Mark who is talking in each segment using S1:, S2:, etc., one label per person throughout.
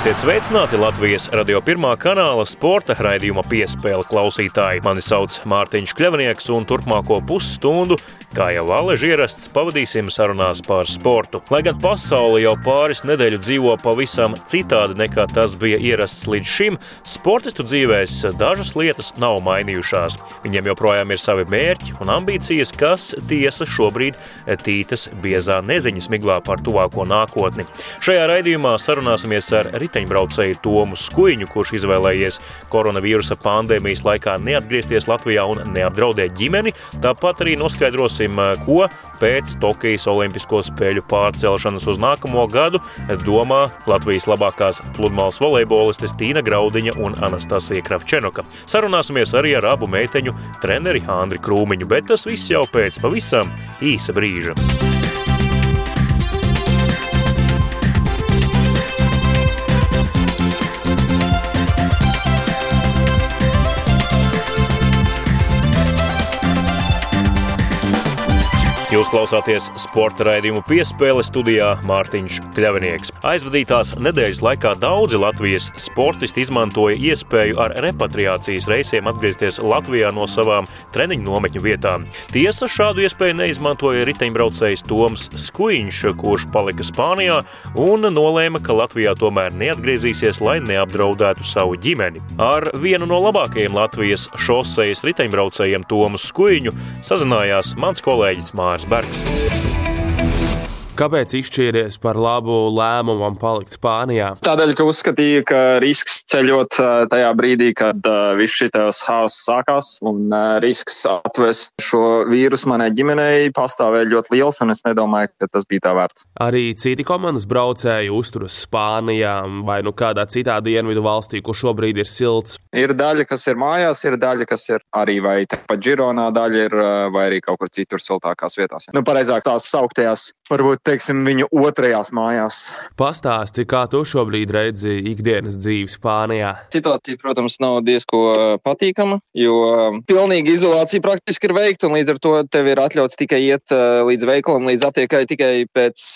S1: Esiet sveicināti Latvijas radio pirmā kanāla sporta raidījuma piespēle klausītāji. Mani sauc Mārtiņš Kļavnieks, un turpmāko pusstundu, kā jau Valeži ierasts, pavadīsim sarunās par sportu. Lai gan pasaule jau pāris nedēļu dzīvo pavisam citādi nekā tas bija ierasts līdz šim, sportistu dzīvēs dažas lietas nav mainījušās. Viņiem joprojām ir savi mērķi un ambīcijas, kas tiesa šobrīd tītas biezā neziņas miglā par tuvāko nākotni. Šajā raidījumā sarunāsimies ar riteņbraucēju Tomu Skuiņu, kurš izvēlējies koronavīrusa pandēmijas laikā neatgriezties Latvijā un neapdraudēt ģimeni. Tāpat arī noskaidrosim, ko pēc Tokijas Olimpisko spēļu pārcelšanas uz nākamo gadu domā Latvijas labākās pludmales volejbolistes Tīna Graudiņa un Anastasija Kravčenoka. Sarunāsimies arī ar abu meiteņu treneri Andri Krūmiņu, bet tas viss jau pēc pavisam īsa brīža. Jūs klausāties sporta raidījumu piespēle studijā Mārtiņš Kļavinieks. Aizvadītās nedēļas laikā daudzi Latvijas sportisti izmantoja iespēju ar repatriācijas reisiem atgriezties Latvijā no savām treniņu nometņu vietām. Tiesa šādu iespēju neizmantoja riteņbraucējs Toms Skuiņš, kurš palika Spānijā un nolēma, ka Latvijā tomēr neatgriezīsies, lai neapdraudētu savu ģimeni. Ar vienu no labākajiem Latvijas šosejas riteņbraucējiem Tomu Skuiņu sazinājās mans kolēģis Mārs. Gunārs
S2: Kāpēc izšķīries par labu lēmumu palikt Spānijā?
S3: Tādēļ, ka uzskatīju, ka risks ceļot tajā brīdī, kad uh, viss šis haoss sākās, un uh, risks atvest šo vīrusu manai ģimenei pastāvēja ļoti liels, un es nedomāju, ka tas bija tā vērts.
S2: Arī citi komandas braucēji uzturas Spānijā vai nu kādā citā dienvidu valstī, kur šobrīd ir silts.
S3: Ir daļa, kas ir mājās, ir daļa, kas ir arī vai pat Gironā daļa ir, vai arī kaut kur citur siltākās vietās. Nu, pareizāk tās sauktajās, varbūt teiksim, viņu otrajās mājās.
S2: Pastāsti, kā tu šobrīd redzi ikdienas dzīvi Spānijā?
S3: Situācija, protams, nav diezko patīkama, jo pilnīga izolācija praktiski ir veikta, un līdz ar to tev ir atļauts tikai iet līdz veikalam, līdz aptiekai tikai pēc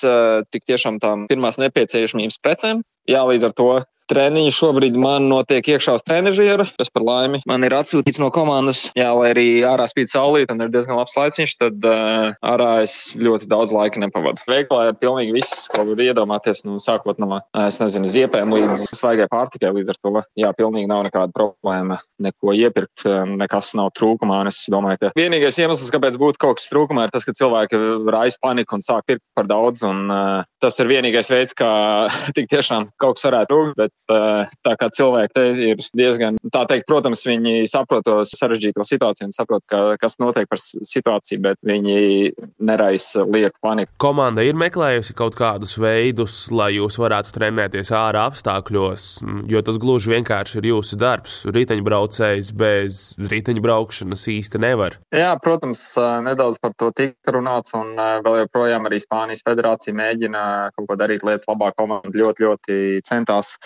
S3: tik tiešām tām pirmās nepieciešamības precēm. Jā, līdz ar to Treniņi šobrīd man notiek iekšā uz trenižera, kas par laimi man ir atsūtīts no komandas. Jā, lai arī ārā spīd saulīt un ir diezgan labs laiciņš, tad uh, ārā es ļoti daudz laika nepavadu. Veiklā ir pilnīgi viss, ko var iedomāties, no sākot no, es nezinu, ziepēm līdz svaigai pārtikai. Līdz ar to, jā, pilnīgi nav nekāda problēma neko iepirkt, nekas nav trūkumā. Un es domāju, ka vienīgais iemesls, kāpēc būtu kaut kas trūkumā, ir tas, ka cilvēki raisa paniku un sāk pirkt par daudz. Un, uh, tas ir vienīgais veids, kā tik tiešām kaut kas varētu trūkt. Bet tā kā cilvēki te ir diezgan, tā teikt, protams, viņi saprot to sarežģīto situāciju un saprot, ka, kas notiek par situāciju, bet viņi neraisa lieku paniku.
S2: Komanda ir meklējusi kaut kādus veidus, lai jūs varētu trenēties ārā apstākļos, jo tas gluži vienkārši ir jūsu darbs. Riteņbraucējs bez riteņbraukšanas īsti nevar.
S3: Jā, protams, nedaudz par to tika runāts, un vēl joprojām arī Spānijas federācija mēģina kaut ko darīt lietas labāk. Komanda ļoti, ļoti centās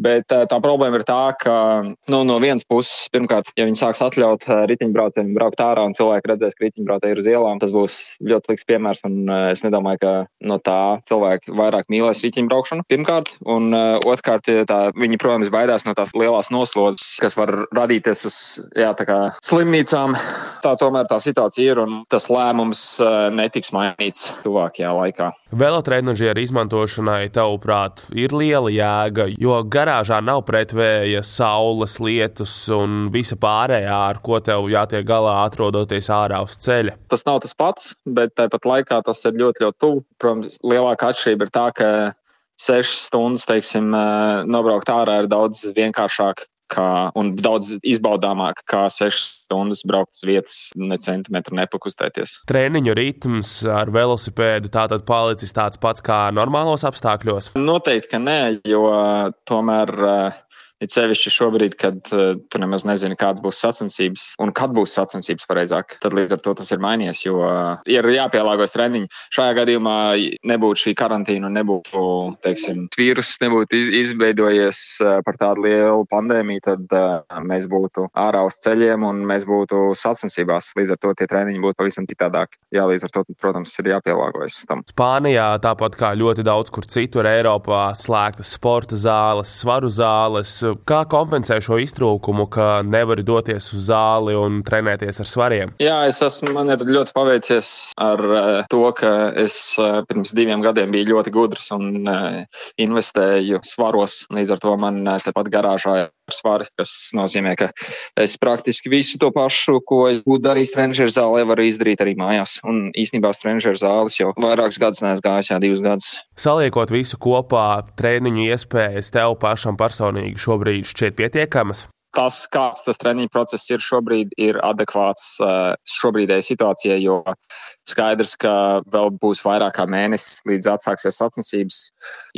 S3: Bet tā, tā problēma ir tā, ka nu, no vienas puses, pirmkārt, ja viņi sāks atļaut riteņbraucējiem braukt ārā un cilvēki redzēs, ka riteņbraucēji ir uz ielām, tas būs ļoti slikts piemērs. Un es nedomāju, ka no tā cilvēki vairāk mīlēs riteņbraukšanu. Pirmkārt, un otrkārt, tā, viņi, protams, baidās no tās lielās noslodzes, kas var radīties uz jā, slimnīcām. Tā tomēr tā situācija ir un tas lēmums netiks mainīts tuvākajā laikā.
S2: Velotrenažieru izmantošanai, tavuprāt, ir liela jēga, jo gan garāžā nav pretvēja, saules, lietus un visa pārējā, ar ko tev jātiek galā, atrodoties ārā uz ceļa.
S3: Tas nav tas pats, bet tāpat laikā tas ir ļoti, ļoti tuvu. Protams, lielākā atšķirība ir tā, ka sešas stundas, teiksim, nobraukt ārā ir daudz vienkāršāk kā, un daudz izbaudāmāk kā 6 stundas braukt uz vietas, ne centimetru nepakustēties.
S2: Treniņu ritms ar velosipēdu tātad palicis tāds pats kā normālos apstākļos?
S3: Noteikti, ka nē, jo tomēr. It sevišķi šobrīd, kad uh, tu nemaz nezini, kādas būs sacensības un kad būs sacensības pareizāk. Tad līdz ar to tas ir mainījies, jo uh, ir jāpielāgojas treniņi. Šajā gadījumā nebūtu šī karantīna nebūtu, teiksim, vīrus nebūtu izveidojies uh, par tādu lielu pandēmiju, tad uh, mēs būtu ārā uz ceļiem un mēs būtu sacensībās. Līdz ar to tie treniņi būtu pavisam citādāki. Jā, līdz ar to, protams, ir jāpielāgojas tam.
S2: Spānijā, tāpat kā ļoti daudz kur citur Eiropā, slēgtas sporta zāles, svaru zāles Kā kompensē šo iztrūkumu, ka nevari doties uz zāli un trenēties ar svariem?
S3: Jā, es esmu, man ir ļoti paveicies ar uh, to, ka es uh, pirms diviem gadiem biju ļoti gudrs un uh, investēju svaros. Līdz ar to man tepat garāžā ir svari, kas nozīmē, ka es praktiski visu to pašu, ko es būtu darījis trenižera zālē, varu izdarīt arī mājās. Un īstenībā uz trenižera zāles jau vairākus gadus neesmu gājis, jā, divus gadus.
S2: Saliekot visu kopā, treniņu iespējas tev pašam personīgi šobrīd šķiet pietiekamas?
S3: Tas, kāds tas treniņu process ir šobrīd, ir adekvāts uh, šobrīdējai situācijai, jo skaidrs, ka vēl būs vairāk kā mēnesis līdz atsāksies sacensības.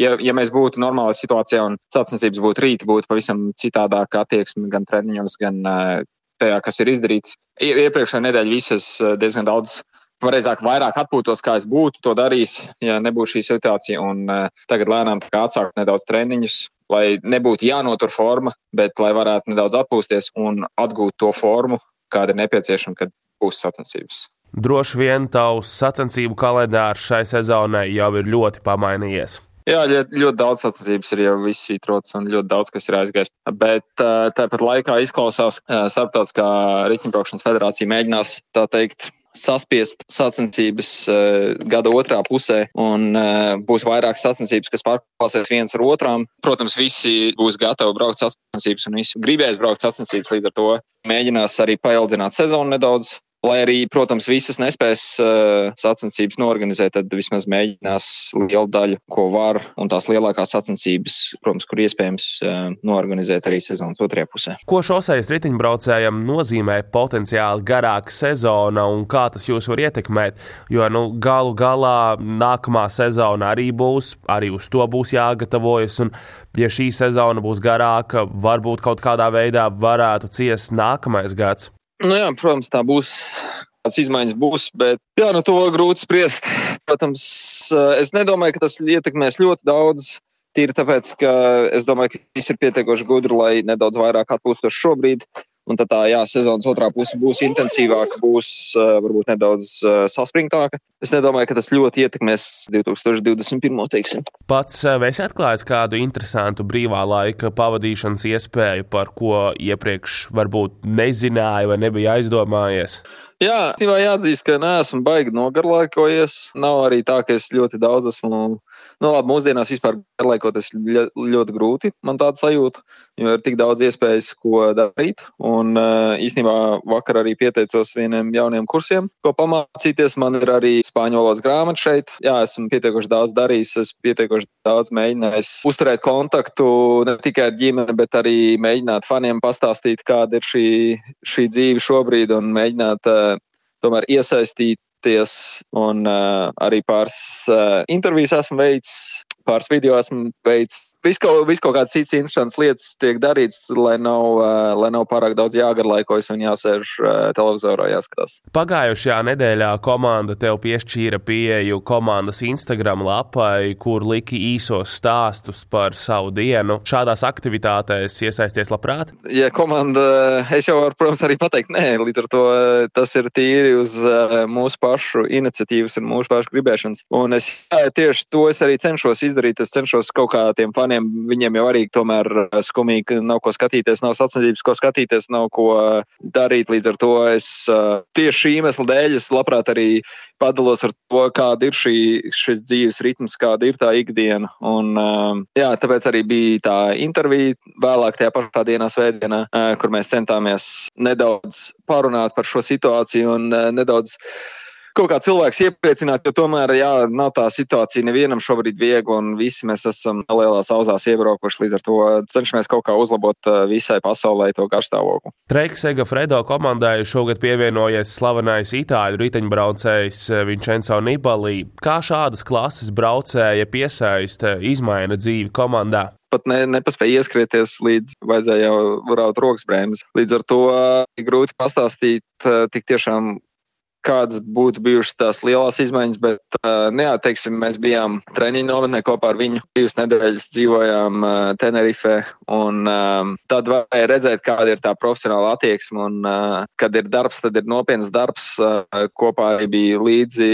S3: Ja, ja mēs būtu normālā situācijā un sacensības būtu rīt, būtu pavisam citādāka attieksme gan treniņos, gan uh, tajā, kas ir izdarīts. Iepriekšējā nedēļā visas diezgan daudz pareizāk, vairāk atpūtos, kā es būtu to darījis, ja nebūtu šī situācija. Un, uh, tagad lēnām atsākt nedaudz treniņus, lai nebūtu jānotur forma, bet lai varētu nedaudz atpūsties un atgūt to formu, kāda ir nepieciešama, kad būs sacensības.
S2: Droši vien tavs sacensību kalendārs šai sezonai jau ir ļoti pamainījies.
S3: Jā, ļoti, daudz sacensības ir jau izsvītrots un ļoti daudz kas ir aizgājis. Bet tāpat laikā izklausās, ka Starptautiskā riteņbraukšanas federācija mēģinās tā teikt saspiest sacensības uh, gada otrā pusē, un uh, būs vairāk sacensības, kas pārklāsies viens ar otrām. Protams, visi būs gatavi braukt sacensības, un visi gribēs braukt sacensības, līdz ar to mēģinās arī paildzināt sezonu nedaudz. Lai arī, protams, visas nespēs uh, sacensības norganizēt, tad vismaz mēģinās lielu daļu, ko var, un tās lielākās sacensības, protams, kur iespējams uh, norganizēt arī sezonas otrajā pusē.
S2: Ko šoseis riteņbraucējiem nozīmē potenciāli garāka sezona un kā tas jūs var ietekmēt? Jo nu, galu galā nākamā sezona arī būs, arī uz to būs jāgatavojas. Un, ja šī sezona būs garāka, varbūt kaut kādā veidā varētu ciest nākamais gads.
S3: Nu jā, protams, tā būs. Kādas izmaiņas būs, bet jā, nu to grūti spriest. Protams, es nedomāju, ka tas ietekmēs ļoti daudz. Tīri tāpēc, ka es domāju, ka visi ir pietiekoši gudri, lai nedaudz vairāk atpūstos šobrīd. Un tad tā, jā, sezonas otrā puse būs intensīvāka, būs uh, varbūt nedaudz uh, saspringtāka. Es nedomāju, ka tas ļoti ietekmēs 2021. Teiksim.
S2: Pats esi atklājis kādu interesantu brīvā laika pavadīšanas iespēju, par ko iepriekš varbūt nezināju vai nebija aizdomājies.
S3: Jā, tīvā jāatzīst, ka neesmu baigi nogarlaikojies. Nav arī tā, ka es ļoti daudz esmu Nu, labi, mūsdienās vispār garlaikoties ļoti grūti. Man tāda sajūta, jo ir tik daudz iespējas, ko darīt. Un īstenībā vakar arī pieteicos vieniem jauniem kursiem, ko pamācīties. Man ir arī spāņu valodas grāmata šeit. Jā, esmu pietiekoši daudz darījis, esmu pietiekoši daudz mēģinājis uzturēt kontaktu ne tikai ar ģimeni, bet arī mēģināt faniem pastāstīt, kāda ir šī, šī dzīve šobrīd un mēģināt uh, tomēr iesaistīt tikties, un uh, arī pāris uh, intervijas esmu veicis, pāris video esmu veicis Viss kaut, vis kaut kādas citas interesantas lietas tiek darīts, lai nav, uh, lai nav pārāk daudz jāgarlaikojas un jāsēž uh, televizorā jāskatās.
S2: Pagājušajā nedēļā komanda tev piešķīra pieeju komandas Instagram lapai, kur liki īsos stāstus par savu dienu. Šādās aktivitātēs iesaisties labprāt?
S3: Ja komanda, es jau varu, protams, arī pateikt, nē, līdz ar to tas ir tīri uz mūsu pašu iniciatīvas un mūsu pašu gribēšanas. Un es jā, tieši to es arī cenšos izdarīt. Es cenšos kaut kā tiem faniem viņiem jau arī tomēr eh, skumīgi, nav ko skatīties, nav sacensības, ko skatīties, nav ko eh, darīt. Līdz ar to es eh, tieši šī iemesla dēļ es labprāt arī padalos ar to, kāda ir šī, šis dzīves ritms, kāda ir tā ikdiena. Un, jā, tāpēc arī bija tā intervija vēlāk tajā pašā dienā, svētdienā, kur mēs centāmies nedaudz parunāt par šo situāciju un nedaudz kaut kā cilvēks iepriecināt, jo tomēr, jā, nav tā situācija nevienam šobrīd viegli, un visi mēs esam lielās auzās iebraukuši. Līdz ar to cenšamies kaut kā uzlabot eh, visai pasaulē to garstāvokli.
S2: Treiksega Fredo komandai šogad pievienojies slavenais itāļu riteņbraucējs eh, Vincenzo Nibali. Kā šādas klases braucēja piesaista, izmaina dzīvi komandā?
S3: pat ne, nepaspēja ieskrieties līdz vajadzēja jau raut rokas brēmas. Līdz ar to grūti pastāstīt tik tiešām kādas būtu bijušas tās lielās izmaiņas, bet uh, neatteiksim, mēs bijām treniņu nometnē kopā ar viņu. Divas nedēļas dzīvojām uh, Tenerife, un um, tad varēja redzēt, kāda ir tā profesionāla attieksme. Un, uh, kad ir darbs, tad ir nopietns darbs. Uh, kopā bija līdzi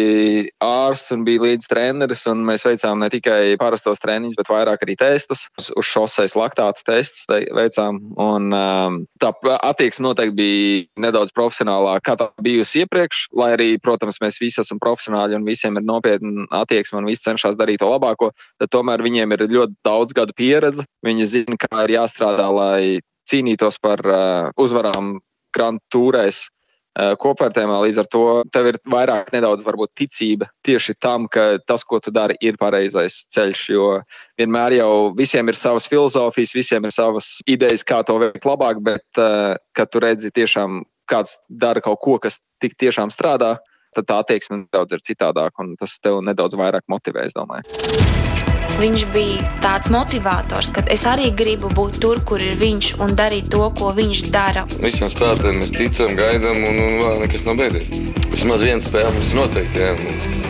S3: ārsts un bija līdzi treneris, un mēs veicām ne tikai parastos treniņus, bet vairāk arī testus. Uz, uz šoseis laktāta tests veicām, un um, tā attieksme noteikti bija nedaudz profesionālāka, kā tā bijusi iepriekš lai arī, protams, mēs visi esam profesionāļi un visiem ir nopietna attieksme un visi cenšas darīt to labāko, tad tomēr viņiem ir ļoti daudz gadu pieredze. Viņi zina, kā ir jāstrādā, lai cīnītos par uh, uzvarām Grand Tourēs. Uh, kopvērtējumā līdz ar to tev ir vairāk nedaudz varbūt ticība tieši tam, ka tas, ko tu dari, ir pareizais ceļš. Jo vienmēr jau visiem ir savas filozofijas, visiem ir savas idejas, kā to veikt labāk, bet uh, kad tu redzi tiešām kāds dara kaut ko, kas tik tiešām strādā, tad tā attieksme nedaudz ir citādāka un tas tev nedaudz vairāk motivē, es domāju.
S4: Viņš bija tāds motivators, ka es arī gribu būt tur, kur ir viņš un darīt to, ko viņš dara.
S5: Visiem spēlētājiem mēs ticam, gaidām, un, un vēl nekas nav beidzies. Vismaz viena spēle mums noteikti. Jā.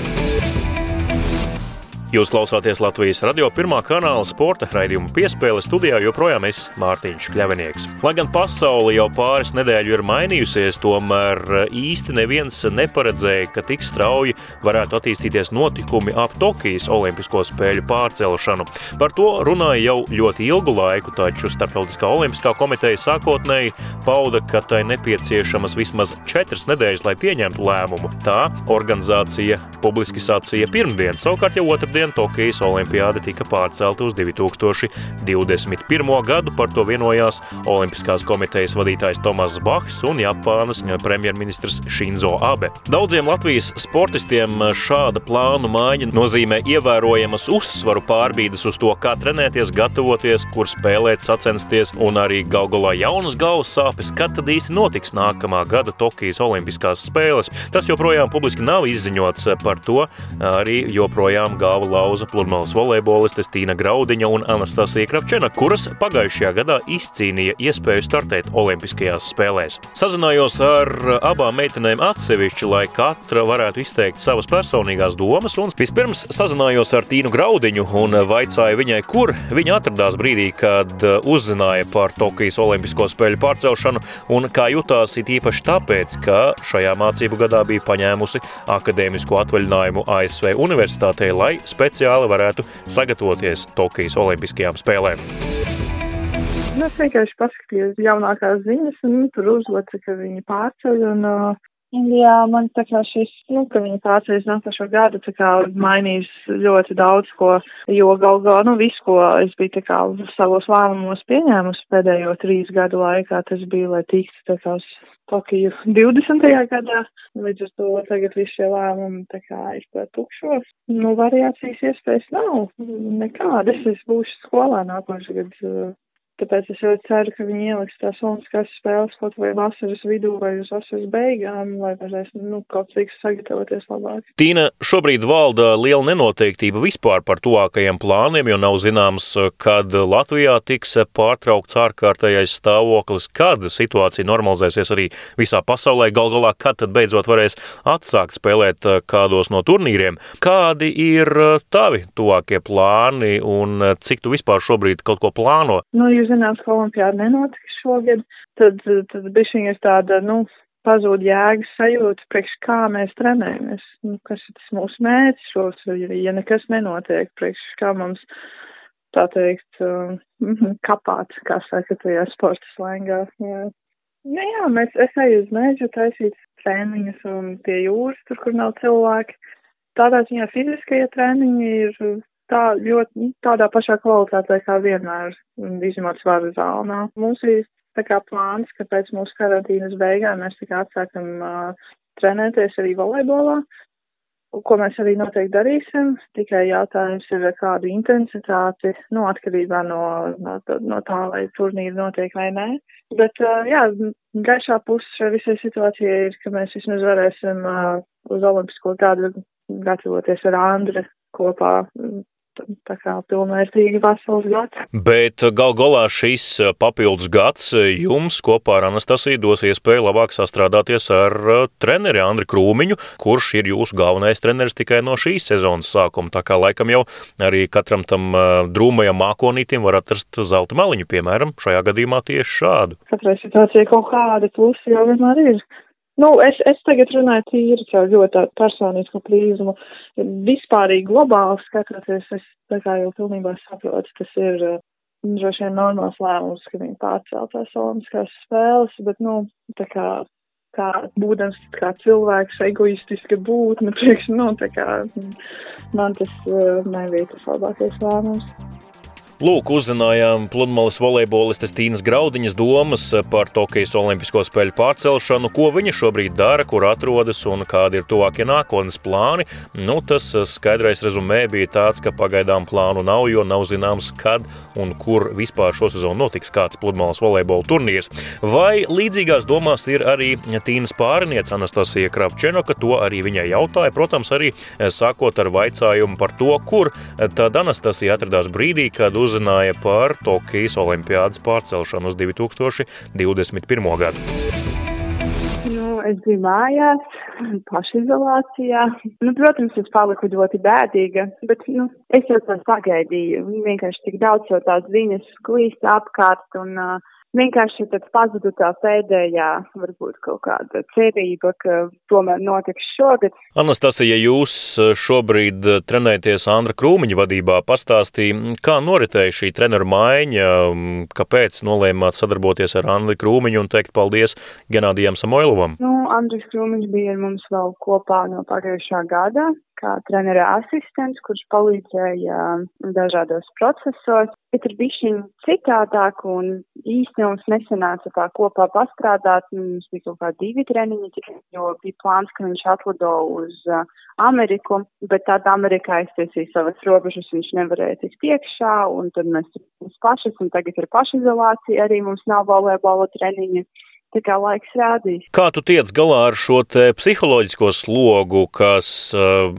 S1: Jūs klausāties Latvijas radio pirmā kanāla sporta raidījuma piespēle studijā joprojām es Mārtiņš Kļavinieks. Lai gan pasaule jau pāris nedēļu ir mainījusies, tomēr īsti neviens neparedzēja, ka tik strauji varētu attīstīties notikumi ap Tokijas Olimpisko spēļu pārcelšanu. Par to runāja jau ļoti ilgu laiku, taču Startautiskā olimpiskā komiteja sākotnēji pauda, ka tai nepieciešamas vismaz četras nedēļas, lai pieņemtu lēmumu. Tā organizācija publiski sacīja pirmdien, savukārt jau otrdien Šodien Tokijas olimpiāde tika pārcelta uz 2021. gadu. Par to vienojās Olimpiskās komitejas vadītājs Tomas Bachs un Japānas premjerministrs Shinzo Abe. Daudziem Latvijas sportistiem šāda plānu maiņa nozīmē ievērojamas uzsvaru pārbīdes uz to, kā trenēties, gatavoties, kur spēlēt, sacensties un arī gal galā jaunas galvas sāpes, kad tad īsti notiks nākamā gada Tokijas Olimpiskās spēles. Tas joprojām publiski nav izziņots par to, arī joprojām galva lauza pludmales volejbolistes Tīna Graudiņa un Anastasija Kravčena, kuras pagājušajā gadā izcīnīja iespēju startēt Olimpiskajās spēlēs. Sazinājos ar abām meitenēm atsevišķi, lai katra varētu izteikt savas personīgās domas, un vispirms sazinājos ar Tīnu Graudiņu un vaicāju viņai, kur viņa atradās brīdī, kad uzzināja par Tokijas Olimpisko spēļu pārcelšanu un kā jutās it īpaši tāpēc, ka šajā mācību gadā bija paņēmusi akadēmisko atvaļinājumu ASV universitātē, lai speciāli varētu sagatavoties Tokijas Olimpiskajām spēlēm.
S6: Nu, es vienkārši paskatījos jaunākās ziņas, un tur uzlika, ka viņi pārceļ. Un, uh, jā, man tā kā šis, nu, ka viņi pārceļas nākošo gadu, tā kā mainīs ļoti daudz ko, jo gal galā, nu, visu, ko es biju tā kā savos lēmumos pieņēmusi pēdējo trīs gadu laikā, tas bija, lai tiktu tā kā uz Tokiju 20. gadā, līdz ar to tagad visi šie lēmumi tā kā ir par tukšo. Nu, variācijas iespējas nav nekādas. Es būšu skolā nākošais gads Tāpēc es ļoti ceru, ka viņi ieliks tās olimpiskās spēles kaut vai vasaras vidū vai uz vasaras beigām, lai varēs nu, kaut cik sagatavoties labāk.
S1: Tīna, šobrīd valda liela nenoteiktība vispār par tuvākajiem plāniem, jo nav zināms, kad Latvijā tiks pārtraukts ārkārtējais stāvoklis, kad situācija normalizēsies arī visā pasaulē, gal galā, kad tad beidzot varēs atsākt spēlēt kādos no turnīriem. Kādi ir tavi tuvākie plāni un cik tu vispār šobrīd kaut ko plāno?
S6: Nu, jūs zināms, ka olimpiāda nenotiks šogad, tad, tad bišķiņ ir tāda, nu, pazūd jēgas sajūta, priekš kā mēs trenējamies, nu, kas ir tas mūsu mērķis šos, ja nekas nenotiek, priekš kā mums, tā teikt, uh, kapāt, kā saka tajā sporta slēngā. Jā. Nu, jā, mēs, es eju uz mežu taisīt treniņus un pie jūras, tur, kur nav cilvēki. Tādā ziņā fiziskie treniņi ir tā ļoti tādā pašā kvalitātē kā vienmēr, izņemot svaru zālnā. Mums ir tā kā plāns, ka pēc mūsu karantīnas beigām mēs tā kā atsākam uh, trenēties arī volejbolā, ko mēs arī noteikti darīsim. Tikai jautājums ir, kādu intensitāti, nu, atkarībā no, no, no tā, vai turnīri notiek vai nē. Bet, jā, gaišā puse visai situācijai ir, ka mēs vismaz varēsim uz olimpisko gadu gatavoties ar Andri kopā
S7: tā kā pilnvērtīgi vesels gads.
S1: Bet gal galā šis papildus gads jums kopā ar Anastasiju dos iespēju labāk sastrādāties ar treneri Andri Krūmiņu, kurš ir jūsu galvenais treneris tikai no šīs sezonas sākuma. Tā kā laikam jau arī katram tam drūmajam mākonītim var atrast zelta maliņu, piemēram, šajā gadījumā tieši šādu.
S7: Katrai situācijai kaut kāda plusi jau vienmēr ir. Nu, es, es tagad runāju tīri caur ļoti tādu personisku prizmu. Vispārīgi globāli skatoties, es tā kā jau pilnībā saprotu, tas ir uh, droši vien normāls lēmums, ka viņi pārcēl tās olimpiskās spēles, bet, nu, tā kā, kā būdams kā cilvēks, egoistiska būtne, priekš, nu, tā kā man tas uh, nebija tas labākais lēmums.
S1: Lūk, uzzinājām pludmales volejbolistes Tīnas Graudiņas domas par Tokijas Olimpisko spēļu pārcelšanu, ko viņa šobrīd dara, kur atrodas un kādi ir tuvākie nākotnes plāni. Nu, tas skaidrais rezumē bija tāds, ka pagaidām plānu nav, jo nav zināms, kad un kur vispār šo sezonu notiks kāds pludmales volejbola turnīrs. Vai līdzīgās domās ir arī Tīnas pāriniece Anastasija Kravčenoka, to arī viņai jautāja, protams, arī sākot ar vaicājumu par to, kur tad Anastasija atradās brīdī, kad uz uzzināja par Tokijas olimpiādas pārcelšanu uz 2021. gadu.
S7: Nu, es biju mājās, pašizolācijā. Nu, protams, es paliku ļoti bēdīga, bet nu, es jau tā sagaidīju. Vienkārši tik daudz jau tās ziņas sklīst apkārt un uh, vienkārši tad pazuda tā pēdējā, varbūt kaut kāda cerība, ka tomēr notiks šogad.
S1: Anastasija, jūs eh, šobrīd eh, trenēties Andra Krūmiņa vadībā, pastāstīja, kā noritēja šī treneru maiņa, kāpēc nolēmāt sadarboties ar Andri Krūmiņu un teikt paldies Genādijam Samoilovam?
S7: Nu, Andris Krūmiņš bija ar mums vēl kopā no pagājušā gada, kā trenera asistents, kurš palīdzēja um, dažādos procesos, bet ir bišķiņ citādāk un īsti mums nesanāca tā kopā pastrādāt. Mums bija kaut kā divi treniņi, jo bija plāns, ka viņš atlido uz uh, Ameriku, bet tad Amerikā aiztiesīja savas robežas, viņš nevarēja tikt iekšā, un tad mēs pašas, un tagad ir pašizolācija, arī mums nav volejbola treniņi. Tā kā laiks rādīs.
S1: Kā tu tiec galā ar šo psiholoģisko slogu, kas uh,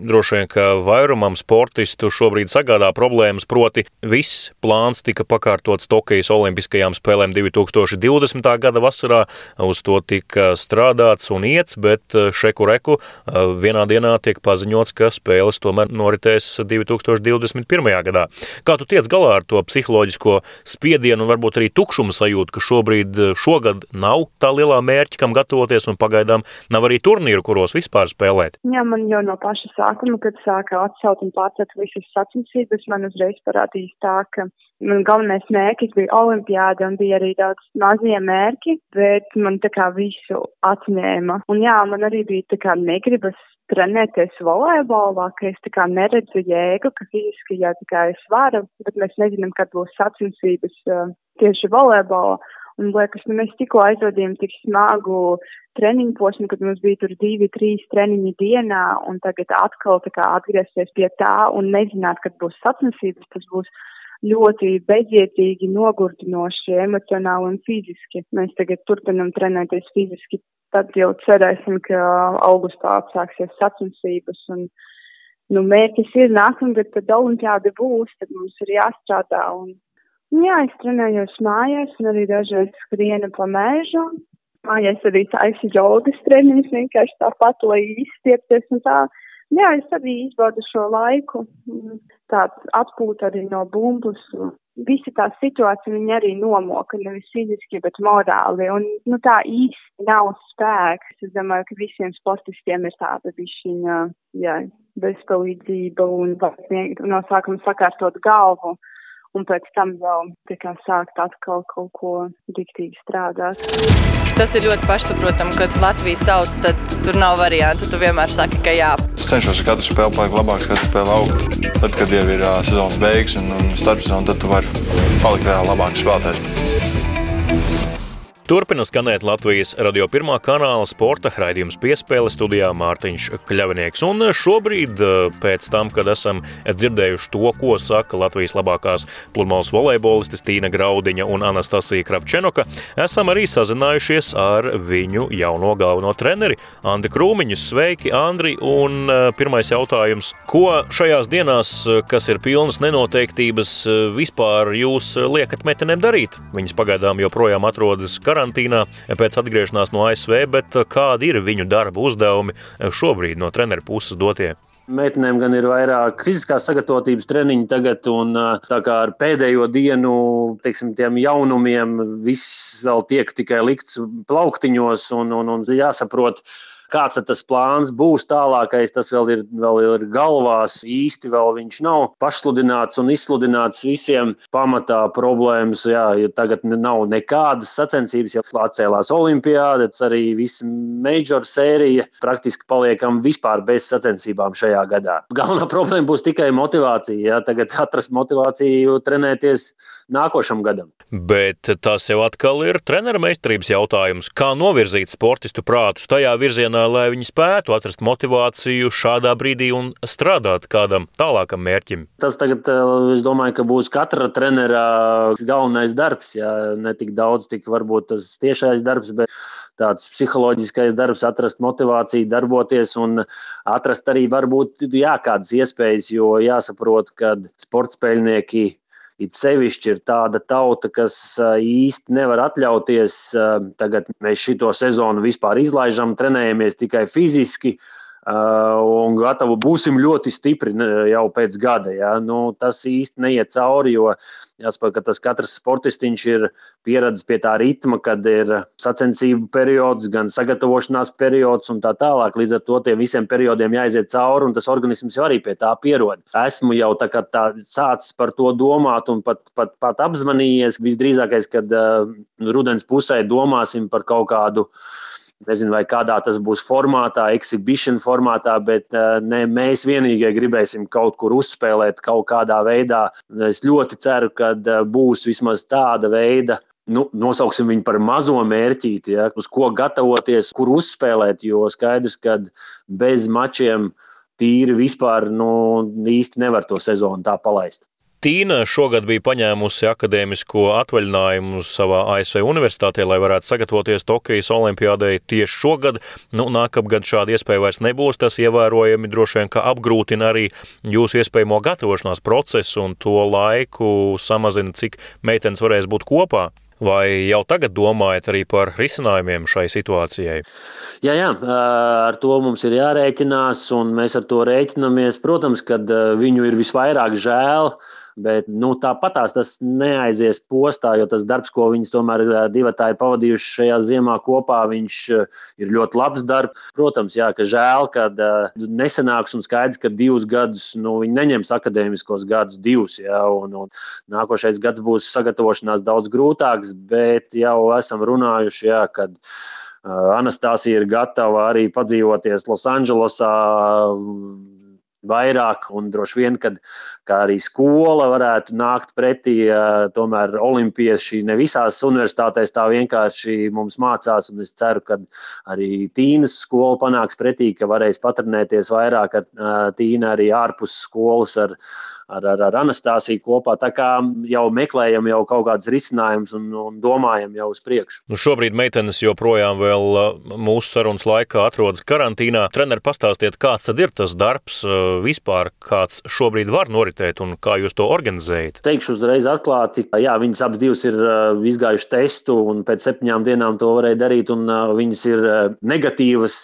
S1: droši vien, ka vairumam sportistu šobrīd sagādā problēmas, proti viss plāns tika pakārtots Tokijas Olimpiskajām spēlēm 2020. gada vasarā, uz to tika strādāts un iets, bet uh, šeku reku uh, vienā dienā tiek paziņots, ka spēles tomēr noritēs 2021. gadā. Kā tu tiec galā ar to psiholoģisko spiedienu un varbūt arī tukšumu sajūtu, ka šobrīd šogad nav tā lielā mērķa, kam gatavoties, un pagaidām nav arī turnīru, kuros vispār spēlēt.
S7: Jā, man jau no paša sākuma, kad sāka atcelt un pārcelt visas sacensības, man uzreiz parādījās tā, ka man galvenais mērķis bija olimpiāda un bija arī daudz mazie mērķi, bet man tā kā visu atņēma. Un jā, man arī bija tā kā negribas trenēties volejbolā, ka es tā kā neredzu jēgu, ka fiziski jā, tā kā es varu, bet mēs nezinām, kad būs sacensības uh, tieši volejbolā. Un liekas, nu, mēs tikko aizvadījām tik smagu treniņu posmu, kad mums bija tur divi, trīs treniņi dienā, un tagad atkal tā kā atgriezties pie tā un nezināt, kad būs sacensības, tas būs ļoti bezjēdzīgi, nogurdinoši, emocionāli un fiziski. Mēs tagad turpinam trenēties fiziski, tad jau cerēsim, ka augustā sāksies sacensības un, nu, mērķis ir nākamgad, kad olimpiāda būs, tad mums ir jāstrādā un Jā, es trenējos mājās un arī dažreiz skrienu pa mēžu. Mājās arī taisu jogas treniņus vienkārši tāpat, lai izstiepties un tā. Jā, es arī izbaudu šo laiku, tāds atpūta arī no bumbus. Visi tā situācija viņa arī nomoka, nevis fiziski, bet morāli. Un, nu, tā īsti nav spēks. Es domāju, ka visiem sportistiem ir tāda bišķiņa, jā, bezpalīdzība un no sākuma sakārtot galvu un pēc tam jau kā, sākt atkal kaut ko diktīgi strādāt.
S8: Tas ir ļoti pašsaprotami, kad Latvija sauc, tad tur nav variantu. Tu vienmēr saki, ka jā.
S9: Es cenšos katru spēli palikt labāks, katru spēli augt. Tad, kad jau ir uh, sezonas beigas un, un starpsezona, tad tu vari palikt vēl labāks spēlētājs.
S1: Turpina skanēt Latvijas radio pirmā kanāla sporta raidījums piespēle studijā Mārtiņš Kļavinieks. Un šobrīd, eh, pēc tam, kad esam dzirdējuši to, ko saka Latvijas labākās pludmales volejbolistes Tīna Graudiņa un Anastasija Kravčenoka, esam arī sazinājušies ar viņu jauno galveno treneri Andi Krūmiņu. Sveiki, Andri! Un eh, pirmais jautājums, ko šajās dienās, kas ir pilnas nenoteiktības, vispār jūs liekat meitenēm darīt? Viņas pagaidām joprojām atrodas karā karantīnā pēc atgriešanās no ASV, bet kādi ir viņu darba uzdevumi šobrīd no treneru puses dotie?
S10: Meitenēm gan ir vairāk fiziskās sagatavotības treniņi tagad, un tā kā ar pēdējo dienu, teiksim, tiem jaunumiem viss vēl tiek tikai likts plauktiņos un, un, un jāsaprot, Kāds tas plāns būs tālākais, tas vēl ir, vēl ir galvās. Īsti vēl viņš nav pašsludināts un izsludināts visiem. Pamatā problēmas, jā, jo tagad nav nekādas sacensības, jau atcēlās olimpiādes, arī visa major sērija. Praktiski paliekam vispār bez sacensībām šajā gadā. Galvenā problēma būs tikai motivācija. Jā, tagad atrast motivāciju trenēties nākošam gadam.
S1: Bet tas jau atkal ir treneru meistarības jautājums. Kā novirzīt sportistu prātus tajā virzienā, lai viņi spētu atrast motivāciju šādā brīdī un strādāt kādam tālākam mērķim?
S10: Tas tagad, eh, es domāju, ka būs katra trenera galvenais darbs. Jā, ne tik daudz, tik varbūt tas tiešais darbs, bet tāds psiholoģiskais darbs, atrast motivāciju, darboties un atrast arī varbūt jā, kādas iespējas, jo jāsaprot, ka sportspēļnieki It sevišķi ir tāda tauta, kas īsti nevar atļauties, tagad mēs šito sezonu vispār izlaižam, trenējamies tikai fiziski, un gatavi būsim ļoti stipri jau pēc gada. Ja? Nu, tas īsti neiet cauri, jo jāsaprot, ka tas katrs sportistiņš ir pieredzējis pie tā ritma, kad ir sacensību periods, gan sagatavošanās periods un tā tālāk. Līdz ar to tiem visiem periodiem jāiziet cauri, un tas organisms jau arī pie tā pierod. Esmu jau tā, tā sācis par to domāt un pat, pat, pat apzvanījies. Visdrīzākais, kad uh, rudens pusē domāsim par kaut kādu uh, Nezinu, vai kādā tas būs formātā, exhibition formātā, bet ne mēs vienīgie gribēsim kaut kur uzspēlēt kaut kādā veidā. Es ļoti ceru, ka būs vismaz tāda veida nu, nosauksim viņu par mazo mērķīti, ja, uz ko gatavoties, kur uzspēlēt. Jo skaidrs, ka bez mačiem tīri vispār nu, īsti nevar to sezonu tā palaist.
S1: Tīna šogad bija paņēmusi akadēmisko atvaļinājumu savā ASV universitātē, lai varētu sagatavoties Tokijas olimpiādei tieši šogad. Nu, nākamgad šāda iespēja vairs nebūs. Tas ievērojami droši vien apgrūtina arī jūsu iespējamo gatavošanās procesu un to laiku samazina, cik meitenes varēs būt kopā. Vai jau tagad domājat arī par risinājumiem šai situācijai?
S10: Jā, jā, ar to mums ir jārēķinās, un mēs ar to rēķinamies. Protams, kad viņu ir visvairāk žēl, Bet nu, tāpat tas neaizies postā, jo tas darbs, ko viņas tomēr divi ir pavadījuši šajā ziemā kopā, viņš ir ļoti labs darbs. Protams, jā, ka žēl, ka nesenāks un skaidrs, ka divus gadus nu, viņi neņems akadēmiskos gadus, divus. Jā, un, un nākošais gads būs sagatavošanās daudz grūtāks, bet jau esam runājuši, jā, kad Anastasija ir gatava arī padzīvoties Losandželosā vairāk, un droši vien, kad arī skola varētu nākt pretī, tomēr olimpieši ne visās universitātēs tā vienkārši mums mācās, un es ceru, ka arī Tīnas skola panāks pretī, ka varēs patrenēties vairāk ar Tīnu arī ārpus skolas ar, ar, ar, ar Anastasiju kopā. Tā kā jau meklējam jau kaut kādus risinājumus un, un domājam jau uz priekšu.
S1: Nu šobrīd meitenes joprojām vēl mūsu sarunas laikā atrodas karantīnā. Treneri, pastāstiet, kāds tad ir tas darbs vispār, kāds šobrīd var noritēt un kā jūs to organizējat?
S10: Teikšu uzreiz atklāti, jā, viņas abas divas ir izgājušas testu un pēc septiņām dienām to varēja darīt un viņas ir negatīvas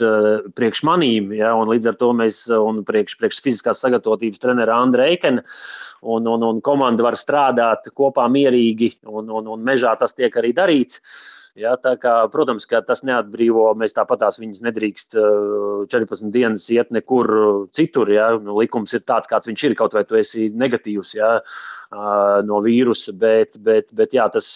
S10: priekš manīm, ja, un līdz ar to mēs un priekš, priekš fiziskās sagatavotības trenera Andra Eikena un, un, un komanda var strādāt kopā mierīgi, un, un, un mežā tas tiek arī darīts. Ja, kā, protams, ka tas neatbrīvo. Mēs tāpat tās viņas nedrīkst 14 dienas iet nekur citur. Ja. Nu, likums ir tāds, kāds viņš ir, kaut vai tu esi negatīvs ja, no vīrusa. Bet, bet, bet jā, tas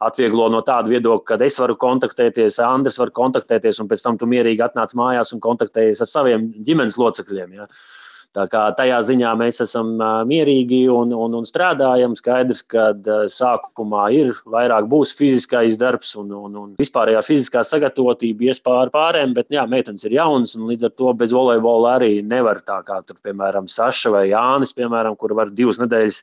S10: atvieglo no tāda viedokļa, ka es varu kontaktēties, Andris var kontaktēties, un pēc tam tu mierīgi atnāc mājās un kontaktējies ar saviem ģimenes locekļiem. Ja. Tā kā tajā ziņā mēs esam mierīgi un, un, un strādājam. Skaidrs, ka sākumā ir vairāk būs fiziskais darbs un, un, un vispārējā fiziskā sagatavotība ies pāri pārējiem, bet jā, meitenes ir jaunas un līdz ar to bez volejbola arī nevar tā kā tur, piemēram, Saša vai Jānis, piemēram, kur var divas nedēļas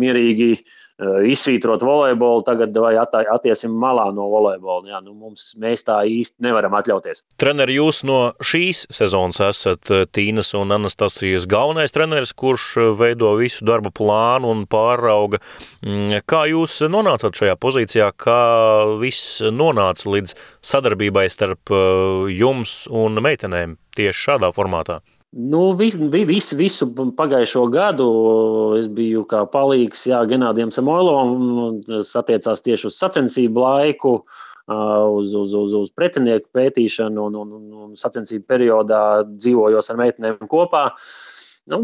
S10: mierīgi uh, izsvītrot volejbolu, tagad vai attiesim malā no volejbola. Jā, nu mums, mēs tā īsti nevaram atļauties.
S1: Treneri, jūs no šīs sezonas esat eh, Tīnas un Anastasijas galvenais treneris, kurš eh, veido visu darba plānu un pārauga. Mm, kā jūs nonācāt šajā pozīcijā, kā viss nonāca līdz sadarbībai starp jums un meitenēm tieši šādā formātā?
S10: Nu, vis, visu, visu pagājušo gadu es biju kā palīgs jā, Genādiem Samoilovam. Tas attiecās tieši uz sacensību laiku, uz, uz, uz, uz pretinieku pētīšanu un, un, un, sacensību periodā dzīvojos ar meitenēm kopā. Nu,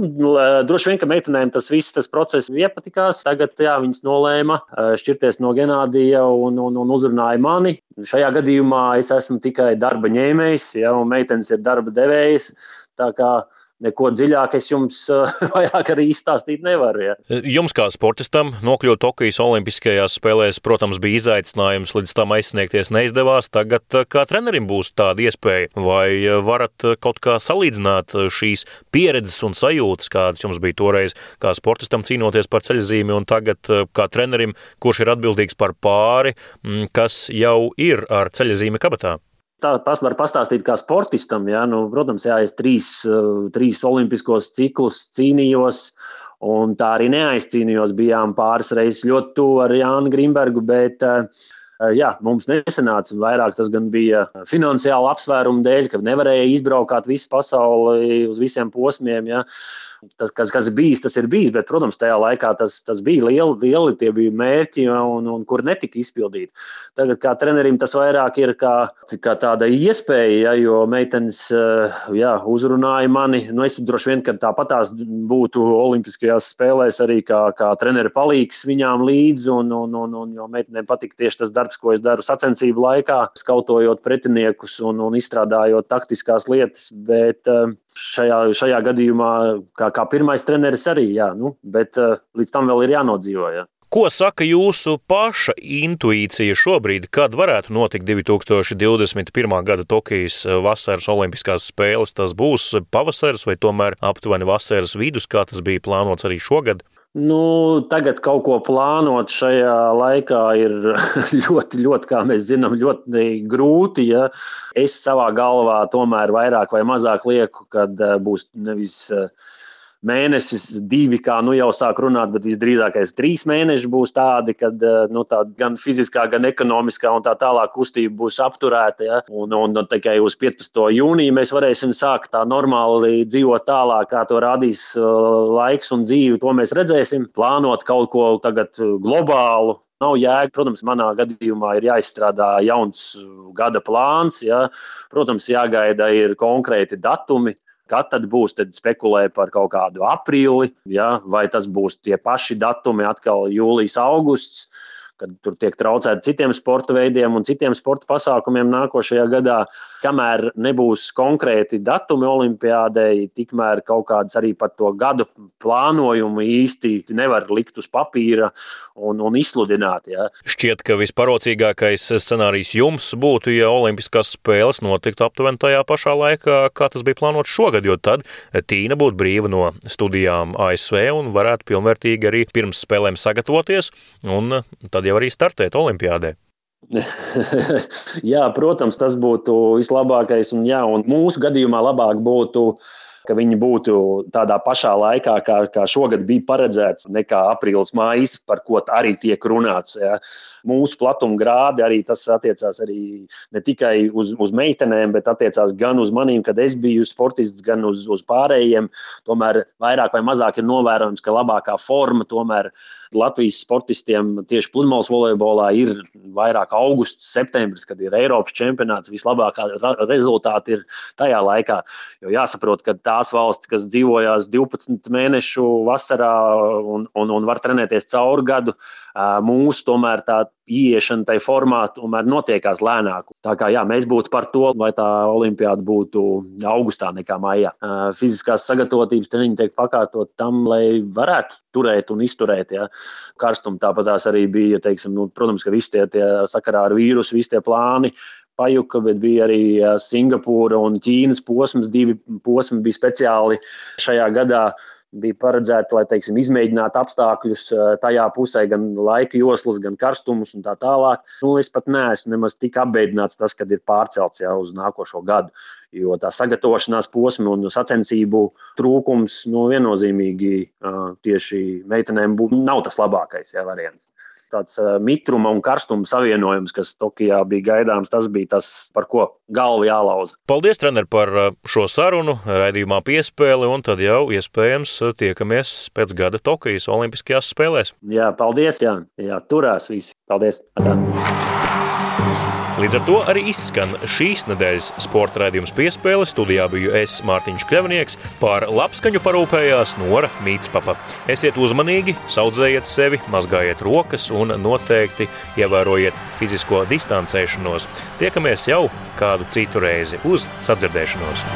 S10: droši vien, ka meitenēm tas viss tas process iepatikās. Tagad jā, viņas nolēma šķirties no Genādija un, un, un uzrunāja mani. Šajā gadījumā es esmu tikai darba ņēmējs, ja, un meitenes ir darba devējs. Tā kā neko dziļāk es jums vairāk arī izstāstīt nevaru. Ja.
S1: Jums, kā sportistam, nokļūt Tokijas Olimpiskajās spēlēs, protams, bija izaicinājums, līdz tam aizsniegties neizdevās. Tagad, kā trenerim, būs tāda iespēja, vai varat kaut kā salīdzināt šīs pieredzes un sajūtas, kādas jums bija toreiz, kā sportistam cīnoties par ceļzīmi, un tagad, kā trenerim, kurš ir atbildīgs par pāri, kas jau ir ar ceļzīmi kabatā?
S10: Tā pats var pastāstīt kā sportistam. Ja? Nu, protams, jā, es trīs, eh, trīs olimpiskos ciklus cīnījos, un tā arī neaizcīnījos. Bijām pāris reizes ļoti tuvu ar Jānu Grimbergu, bet uh, jā, mums nesanāca. Vairāk tas bija finansiāli apsvērumu dēļ, ka nevarēja izbraukāt visu pasauli uz visiem posmiem. Ja? Tas, kas, kas bijis, tas ir bijis. Bet, protams, tajā laikā tas, tas bija lieli, lieli tie bija mērķi, un, un kur netika izpildīti. Tagad, kā trenerim, tas vairāk ir kā, kā tāda iespēja, ja, jo meitenes eh, jā, uzrunāja mani. Nu, es droši vien, ka tāpatās būtu Olimpiskajās spēlēs arī kā, kā treneris palīgs viņām līdzi, un, un, un, un jo meitenēm patīk tieši tas darbs, ko es daru sacensību laikā, skautojot pretiniekus un, un izstrādājot taktiskās lietas. Bet eh, šajā, šajā gadījumā, kā, kā pirmais treneris arī, jā, nu, bet uh, līdz tam vēl ir jānodzīvo. Jā.
S1: Ko saka jūsu paša intuīcija šobrīd, kad varētu notikt 2021. gada Tokijas eh, vasaras olimpiskās spēles? Tas būs pavasaris vai tomēr aptuveni vasaras vidus, kā tas bija plānots arī šogad?
S10: Nu, tagad kaut ko plānot šajā laikā ir ļoti, ļoti, kā mēs zinām, ļoti grūti. Ja? Es savā galvā tomēr vairāk vai mazāk lieku, kad eh, būs nevis uh, mēnesis, divi, kā nu jau sāk runāt, bet visdrīzākais trīs mēneši būs tādi, kad eh, nu, tā gan fiziskā, gan ekonomiskā un tā tālāk kustība būs apturēta. Ja? Un, un, un tikai uz 15. jūniju mēs varēsim sākt tā normāli dzīvot tālāk, kā to rādīs uh, laiks un dzīve. To mēs redzēsim. Plānot kaut ko tagad globālu, Nav jēga, protams, manā gadījumā ir jāizstrādā jauns gada plāns. Ja. Protams, jāgaida ir konkrēti datumi, Kad tad būs, tad spekulē par kaut kādu aprīli, ja, vai tas būs tie paši datumi, atkal jūlijas, augusts kad tur tiek traucēti citiem sporta veidiem un citiem sporta pasākumiem nākošajā gadā. Kamēr nebūs konkrēti datumi olimpiādei, tikmēr kaut kāds arī par to gadu plānojumu īsti nevar likt uz papīra un, un izsludināt. Ja.
S1: Šķiet, ka visparocīgākais scenārijs jums būtu, ja Olimpiskās spēles notiktu aptuveni tajā pašā laikā, kā tas bija plānots šogad, jo tad Tīna būtu brīva no studijām ASV un varētu pilnvērtīgi arī pirms spēlēm sagatavoties, un tad jau arī startēt Olimpiādē.
S10: jā, protams, tas būtu vislabākais. Un, jā, un mūsu gadījumā labāk būtu ka viņi būtu tādā pašā laikā, kā, kā šogad bija paredzēts, nekā aprīlis, maijs, par ko arī tiek runāts. Ja. Mūsu platuma grādi arī tas attiecās arī ne tikai uz, uz meitenēm, bet attiecās gan uz maniem, kad es biju sportists, gan uz, uz pārējiem. Tomēr vairāk vai mazāk ir novērojams, ka labākā forma tomēr ir Latvijas sportistiem tieši pludmales volejbolā ir vairāk augusts, septembris, kad ir Eiropas čempionāts. Vislabākā rezultāti ir tajā laikā. Jo jāsaprot, ka tās valstis, kas dzīvojās 12 mēnešu vasarā un, un, un var trenēties cauri gadu, mūsu tomēr tā ieiešana tajā formā tomēr notiekās lēnāk. Tā kā jā, mēs būtu par to, lai tā olimpiāda būtu augustā nekā maijā. Fiziskās sagatavotības treniņi tiek pakārtot tam, lai varētu turēt un izturēt. Ja. Karstumu tāpat arī bija, teiksim, nu, protams, ka visi tie, tie sakarā ar vīrusu, visi tie plāni pajuka, bet bija arī Singapūra un Ķīnas posms. Divi posmi bija speciāli šajā gadā bija paredzēta, lai teiksim, izmēģinātu apstākļus tajā pusē, gan laika joslas, gan karstumus un tā tālāk. Nu, es pat neesmu nemaz tik apbeidināts tas, kad ir pārcelts jau uz nākošo gadu. Jo tā sagatavošanās posma un sacensību trūkums nu, viennozīmīgi tieši meitenēm būtu nav tas labākais jā, variants tāds mitruma un karstuma savienojums, kas Tokijā bija gaidāms, tas bija tas, par ko galvu jālauza.
S1: Paldies, trener, par šo sarunu, raidījumā piespēli, un tad jau iespējams tiekamies pēc gada Tokijas Olimpiskajās spēlēs.
S10: Jā, paldies, jā, jā turās visi. Paldies! Atā.
S1: Līdz ar to arī izskan šīs nedēļas sporta raidījums piespēle. Studijā biju es, Mārtiņš Kļavnieks, par labskaņu parūpējās Nora Mītspapa. Esiet uzmanīgi, saudzējiet sevi, mazgājiet rokas un noteikti ievērojiet fizisko distancēšanos. Tiekamies jau kādu citu reizi uz sadzirdēšanos!